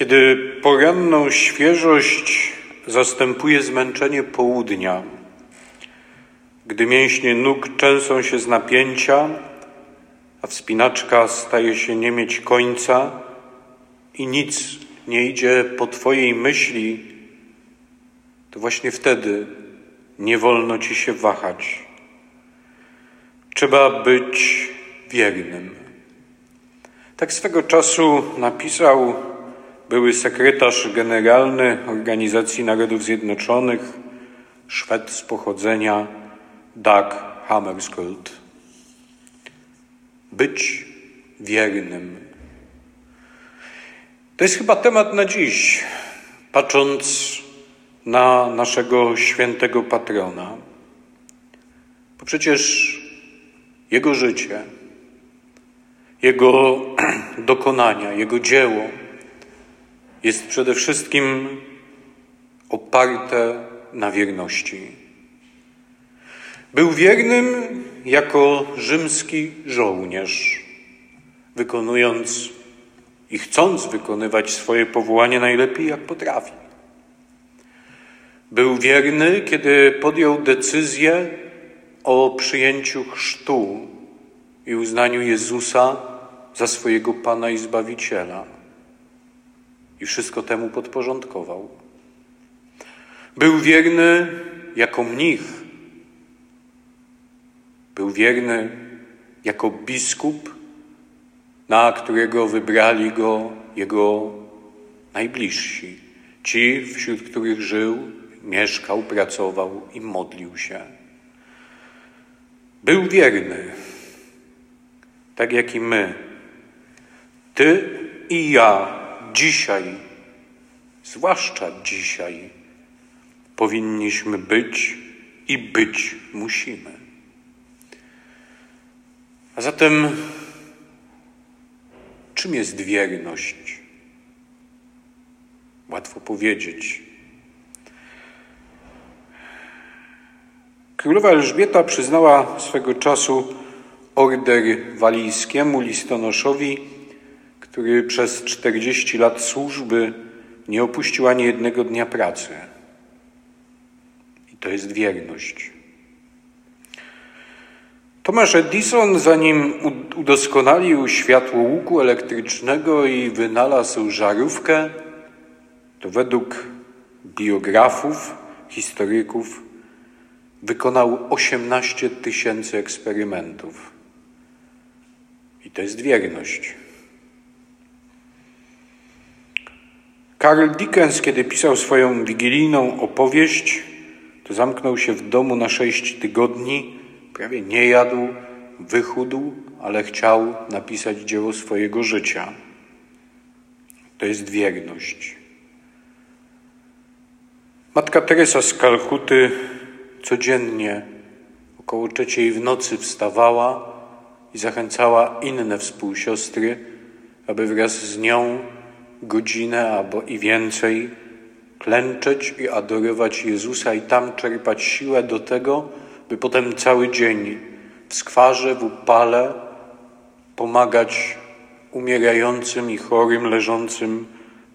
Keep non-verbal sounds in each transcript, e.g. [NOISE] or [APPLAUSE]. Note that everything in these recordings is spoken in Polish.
Kiedy poranną świeżość zastępuje zmęczenie południa, gdy mięśnie nóg częsą się z napięcia, a wspinaczka staje się nie mieć końca i nic nie idzie po Twojej myśli, to właśnie wtedy nie wolno Ci się wahać. Trzeba być wiernym. Tak swego czasu napisał były sekretarz generalny Organizacji Narodów Zjednoczonych, Szwed z pochodzenia Doug Hammarskjöld. Być wiernym. To jest chyba temat na dziś, patrząc na naszego świętego patrona. Bo przecież jego życie, jego [CLEARS THROAT] dokonania, jego dzieło jest przede wszystkim oparte na wierności. Był wiernym jako rzymski żołnierz, wykonując i chcąc wykonywać swoje powołanie najlepiej jak potrafi. Był wierny, kiedy podjął decyzję o przyjęciu chrztu i uznaniu Jezusa za swojego Pana i Zbawiciela. I wszystko temu podporządkował. Był wierny jako mnich. Był wierny jako biskup, na którego wybrali go jego najbliżsi, ci, wśród których żył, mieszkał, pracował i modlił się. Był wierny, tak jak i my. Ty i ja dzisiaj, zwłaszcza dzisiaj, powinniśmy być i być musimy. A zatem, czym jest wierność? Łatwo powiedzieć. Królowa Elżbieta przyznała swego czasu order walijskiemu listonoszowi, który przez 40 lat służby nie opuścił ani jednego dnia pracy. I to jest wierność. Tomasz Edison, zanim udoskonalił światło łuku elektrycznego i wynalazł żarówkę, to według biografów, historyków, wykonał 18 tysięcy eksperymentów. I to jest wierność. Karl Dickens, kiedy pisał swoją wigilijną opowieść, to zamknął się w domu na sześć tygodni, prawie nie jadł, wychudł, ale chciał napisać dzieło swojego życia. To jest wierność. Matka Teresa z Kalkuty codziennie około trzeciej w nocy wstawała i zachęcała inne współsiostry, aby wraz z nią godzinę albo i więcej klęczeć i adorować Jezusa i tam czerpać siłę do tego, by potem cały dzień w skwarze, w upale pomagać umierającym i chorym leżącym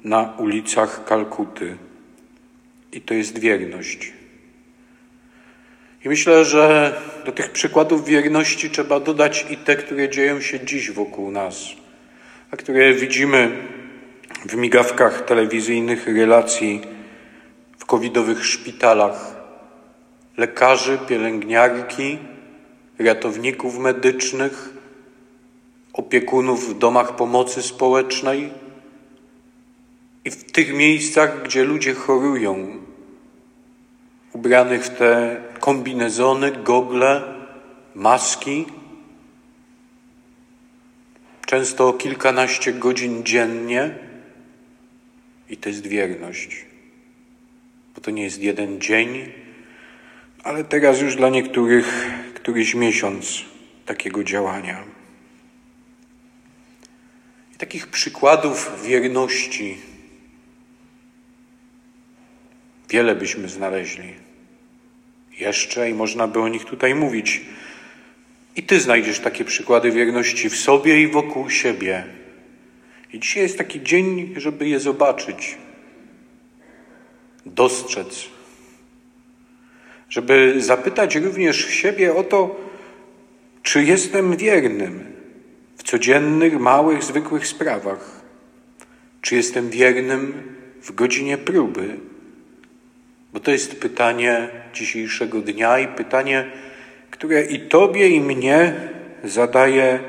na ulicach Kalkuty. I to jest wierność. I myślę, że do tych przykładów wierności trzeba dodać i te, które dzieją się dziś wokół nas, a które widzimy w migawkach telewizyjnych relacji w covidowych szpitalach. Lekarzy, pielęgniarki, ratowników medycznych, opiekunów w domach pomocy społecznej i w tych miejscach, gdzie ludzie chorują, ubranych w te kombinezony, gogle, maski, często kilkanaście godzin dziennie. I to jest wierność, bo to nie jest jeden dzień, ale teraz już dla niektórych któryś miesiąc takiego działania. I takich przykładów wierności wiele byśmy znaleźli jeszcze i można by o nich tutaj mówić. I Ty znajdziesz takie przykłady wierności w sobie i wokół siebie. I dzisiaj jest taki dzień, żeby je zobaczyć, dostrzec, żeby zapytać również siebie o to, czy jestem wiernym w codziennych, małych, zwykłych sprawach, czy jestem wiernym w godzinie próby, bo to jest pytanie dzisiejszego dnia i pytanie, które i Tobie, i mnie zadaje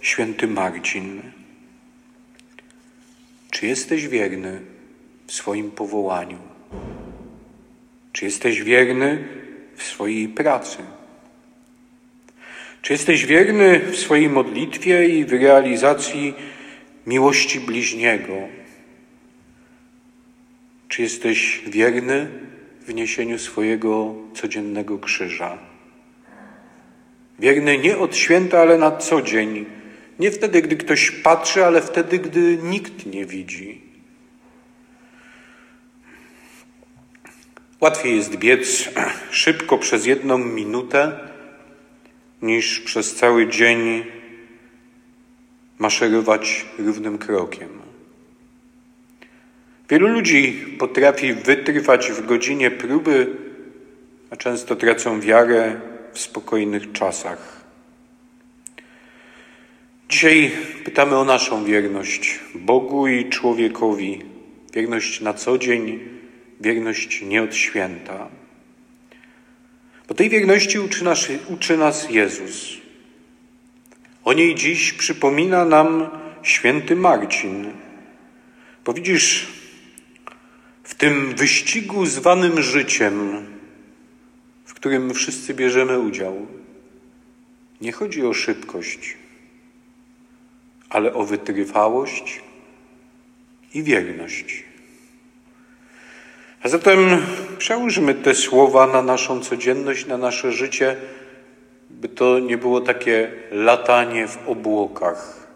święty Marcin. Czy jesteś wierny w swoim powołaniu? Czy jesteś wierny w swojej pracy? Czy jesteś wierny w swojej modlitwie i w realizacji miłości bliźniego? Czy jesteś wierny w niesieniu swojego codziennego krzyża? Wierny nie od święta, ale na co dzień. Nie wtedy, gdy ktoś patrzy, ale wtedy, gdy nikt nie widzi. Łatwiej jest biec szybko przez jedną minutę, niż przez cały dzień maszerować równym krokiem. Wielu ludzi potrafi wytrwać w godzinie próby, a często tracą wiarę w spokojnych czasach. Dzisiaj pytamy o naszą wierność Bogu i człowiekowi, wierność na co dzień, wierność nie od święta. Bo tej wierności uczy nas, uczy nas Jezus. O niej dziś przypomina nam święty Marcin. Bo widzisz, w tym wyścigu zwanym życiem, w którym wszyscy bierzemy udział, nie chodzi o szybkość, ale o wytrwałość i wierność. A zatem przełóżmy te słowa na naszą codzienność, na nasze życie, by to nie było takie latanie w obłokach.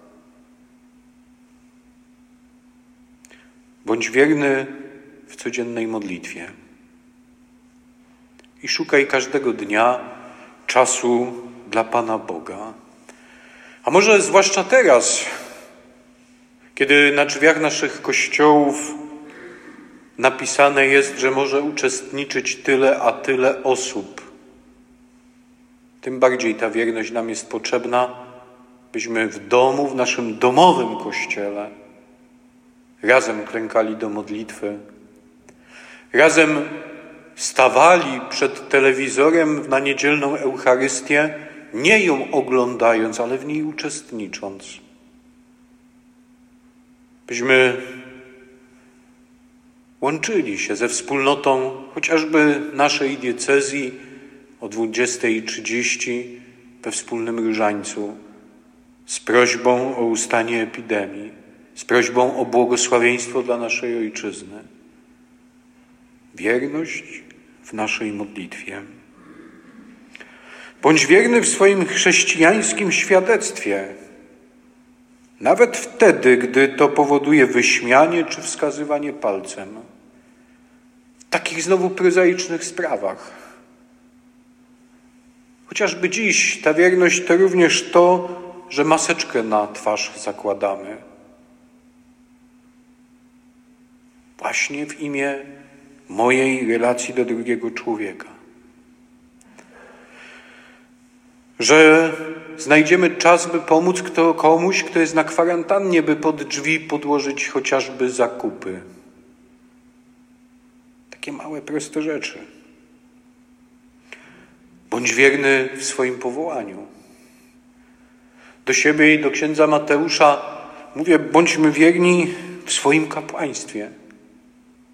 Bądź wierny w codziennej modlitwie i szukaj każdego dnia czasu dla Pana Boga. A może zwłaszcza teraz, kiedy na drzwiach naszych kościołów napisane jest, że może uczestniczyć tyle a tyle osób. Tym bardziej ta wierność nam jest potrzebna, byśmy w domu, w naszym domowym kościele razem klękali do modlitwy, razem stawali przed telewizorem na niedzielną Eucharystię, nie ją oglądając, ale w niej uczestnicząc. Byśmy łączyli się ze wspólnotą chociażby naszej diecezji o 20.30 we wspólnym różańcu z prośbą o ustanie epidemii, z prośbą o błogosławieństwo dla naszej ojczyzny. Wierność w naszej modlitwie. Bądź wierny w swoim chrześcijańskim świadectwie, nawet wtedy, gdy to powoduje wyśmianie czy wskazywanie palcem. W takich znowu prozaicznych sprawach. Chociażby dziś ta wierność to również to, że maseczkę na twarz zakładamy. Właśnie w imię mojej relacji do drugiego człowieka. Że znajdziemy czas, by pomóc kto, komuś, kto jest na kwarantannie, by pod drzwi podłożyć chociażby zakupy. Takie małe, proste rzeczy. Bądź wierny w swoim powołaniu. Do siebie i do księdza Mateusza mówię, bądźmy wierni w swoim kapłaństwie,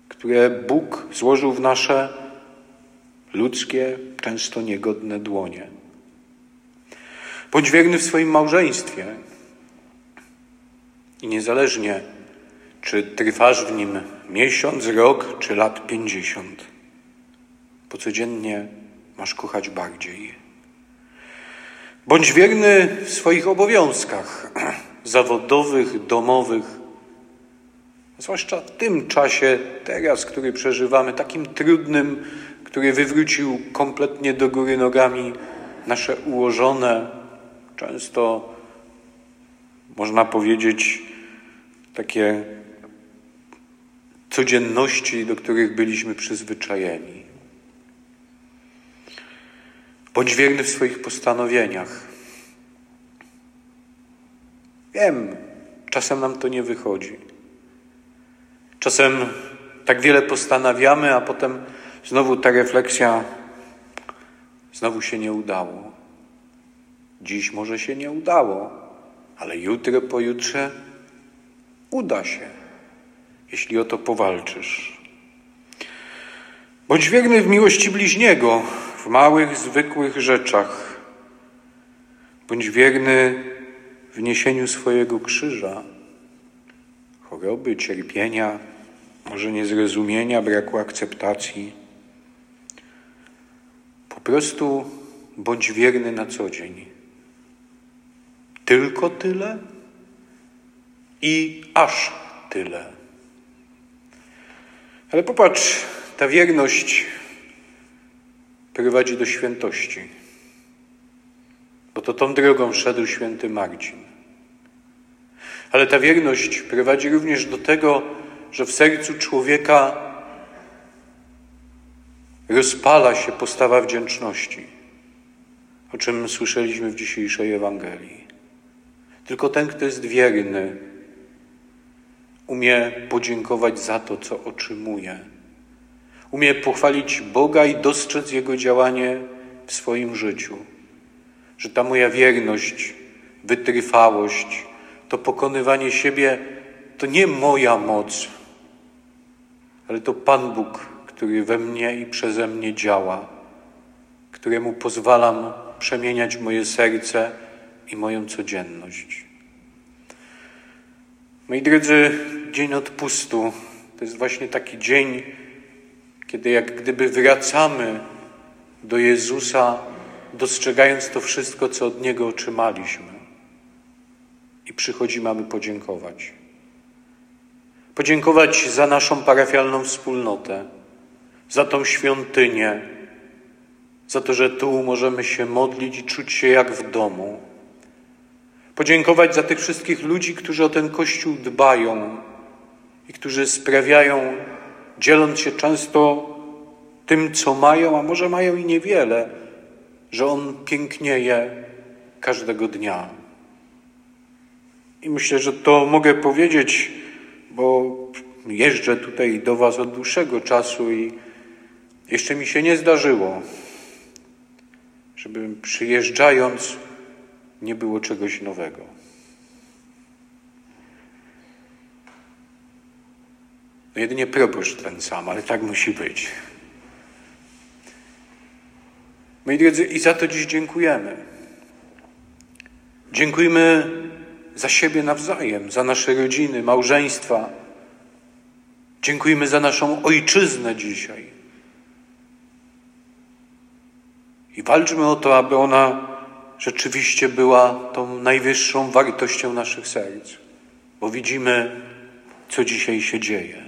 które Bóg złożył w nasze ludzkie, często niegodne dłonie. Bądź wierny w swoim małżeństwie i niezależnie, czy trwasz w nim miesiąc, rok czy lat pięćdziesiąt, bo codziennie masz kochać bardziej. Bądź wierny w swoich obowiązkach [CLEARS THROAT] zawodowych, domowych, zwłaszcza w tym czasie teraz, który przeżywamy, takim trudnym, który wywrócił kompletnie do góry nogami nasze ułożone, często można powiedzieć takie codzienności, do których byliśmy przyzwyczajeni. Bądź wierny w swoich postanowieniach. Wiem, czasem nam to nie wychodzi. Czasem tak wiele postanawiamy, a potem znowu ta refleksja, znowu się nie udało. Dziś może się nie udało, ale jutro, pojutrze uda się, jeśli o to powalczysz. Bądź wierny w miłości bliźniego, w małych, zwykłych rzeczach. Bądź wierny w niesieniu swojego krzyża, choroby, cierpienia, może niezrozumienia, braku akceptacji. Po prostu bądź wierny na co dzień. Tylko tyle i aż tyle. Ale popatrz, ta wierność prowadzi do świętości. Bo to tą drogą szedł święty Marcin. Ale ta wierność prowadzi również do tego, że w sercu człowieka rozpala się postawa wdzięczności, o czym słyszeliśmy w dzisiejszej Ewangelii. Tylko ten, kto jest wierny, umie podziękować za to, co otrzymuje. Umie pochwalić Boga i dostrzec Jego działanie w swoim życiu. Że ta moja wierność, wytrwałość, to pokonywanie siebie to nie moja moc, ale to Pan Bóg, który we mnie i przeze mnie działa, któremu pozwalam przemieniać moje serce i moją codzienność. Moi drodzy, dzień odpustu to jest właśnie taki dzień, kiedy jak gdyby wracamy do Jezusa, dostrzegając to wszystko, co od Niego otrzymaliśmy. I przychodzimy, aby podziękować. Podziękować za naszą parafialną wspólnotę, za tą świątynię, za to, że tu możemy się modlić i czuć się jak w domu. Podziękować za tych wszystkich ludzi, którzy o ten Kościół dbają i którzy sprawiają, dzieląc się często tym, co mają, a może mają i niewiele, że on pięknieje każdego dnia. I myślę, że to mogę powiedzieć, bo jeżdżę tutaj do Was od dłuższego czasu i jeszcze mi się nie zdarzyło, żebym przyjeżdżając nie było czegoś nowego. No jedynie proboszcz ten sam, ale tak musi być. Moi drodzy, i za to dziś dziękujemy. Dziękujmy za siebie nawzajem, za nasze rodziny, małżeństwa. Dziękujmy za naszą ojczyznę dzisiaj. I walczmy o to, aby ona rzeczywiście była tą najwyższą wartością naszych serc, bo widzimy, co dzisiaj się dzieje.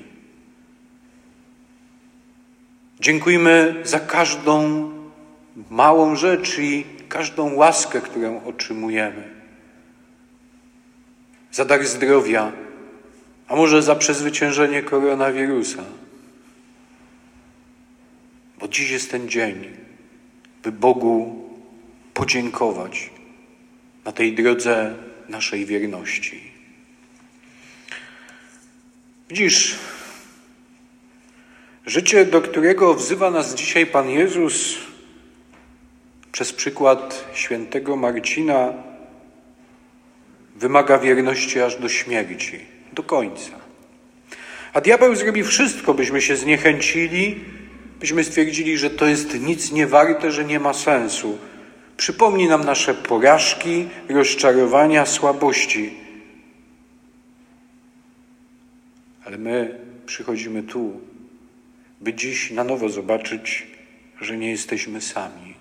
Dziękujmy za każdą małą rzecz i każdą łaskę, którą otrzymujemy. Za dar zdrowia, a może za przezwyciężenie koronawirusa. Bo dziś jest ten dzień, by Bogu podziękować na tej drodze naszej wierności. Widzisz, życie, do którego wzywa nas dzisiaj Pan Jezus przez przykład świętego Marcina, wymaga wierności aż do śmierci, do końca. A diabeł zrobi wszystko, byśmy się zniechęcili, byśmy stwierdzili, że to jest nic niewarte, że nie ma sensu. Przypomni nam nasze porażki, rozczarowania, słabości. Ale my przychodzimy tu, by dziś na nowo zobaczyć, że nie jesteśmy sami,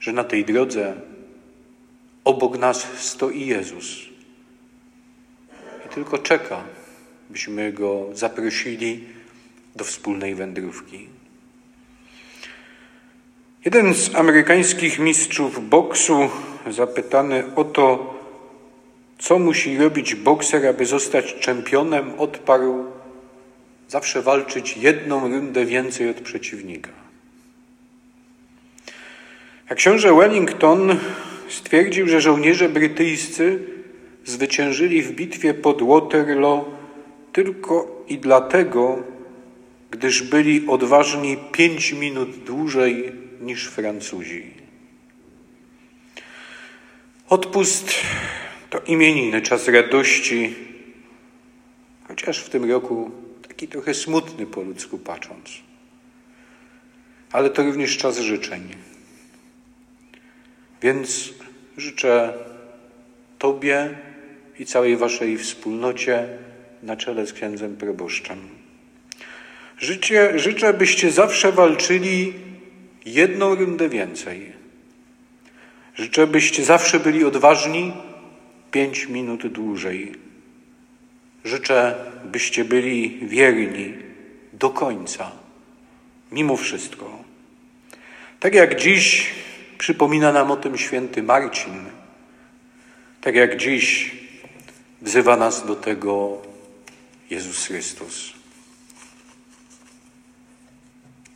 że na tej drodze obok nas stoi Jezus i tylko czeka, byśmy go zaprosili do wspólnej wędrówki. Jeden z amerykańskich mistrzów boksu, zapytany o to, Co musi robić bokser, aby zostać czempionem? Odparł: Zawsze walczyć jedną rundę więcej od przeciwnika. A książę Wellington stwierdził, że żołnierze brytyjscy zwyciężyli w bitwie pod Waterloo tylko i dlatego, gdyż byli odważni pięć minut dłużej niż Francuzi. Odpust to imieniny, czas radości, chociaż w tym roku taki trochę smutny po ludzku patrząc. Ale to również czas życzeń. Więc życzę Tobie i całej Waszej wspólnocie na czele z księdzem proboszczem. Życzę, życzę, byście zawsze walczyli jedną rundę więcej. Życzę, byście zawsze byli odważni pięć minut dłużej. Życzę, byście byli wierni do końca, mimo wszystko. Tak jak dziś przypomina nam o tym święty Marcin, tak jak dziś wzywa nas do tego Jezus Chrystus.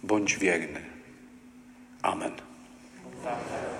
Bądź wierny. Amen. Amen.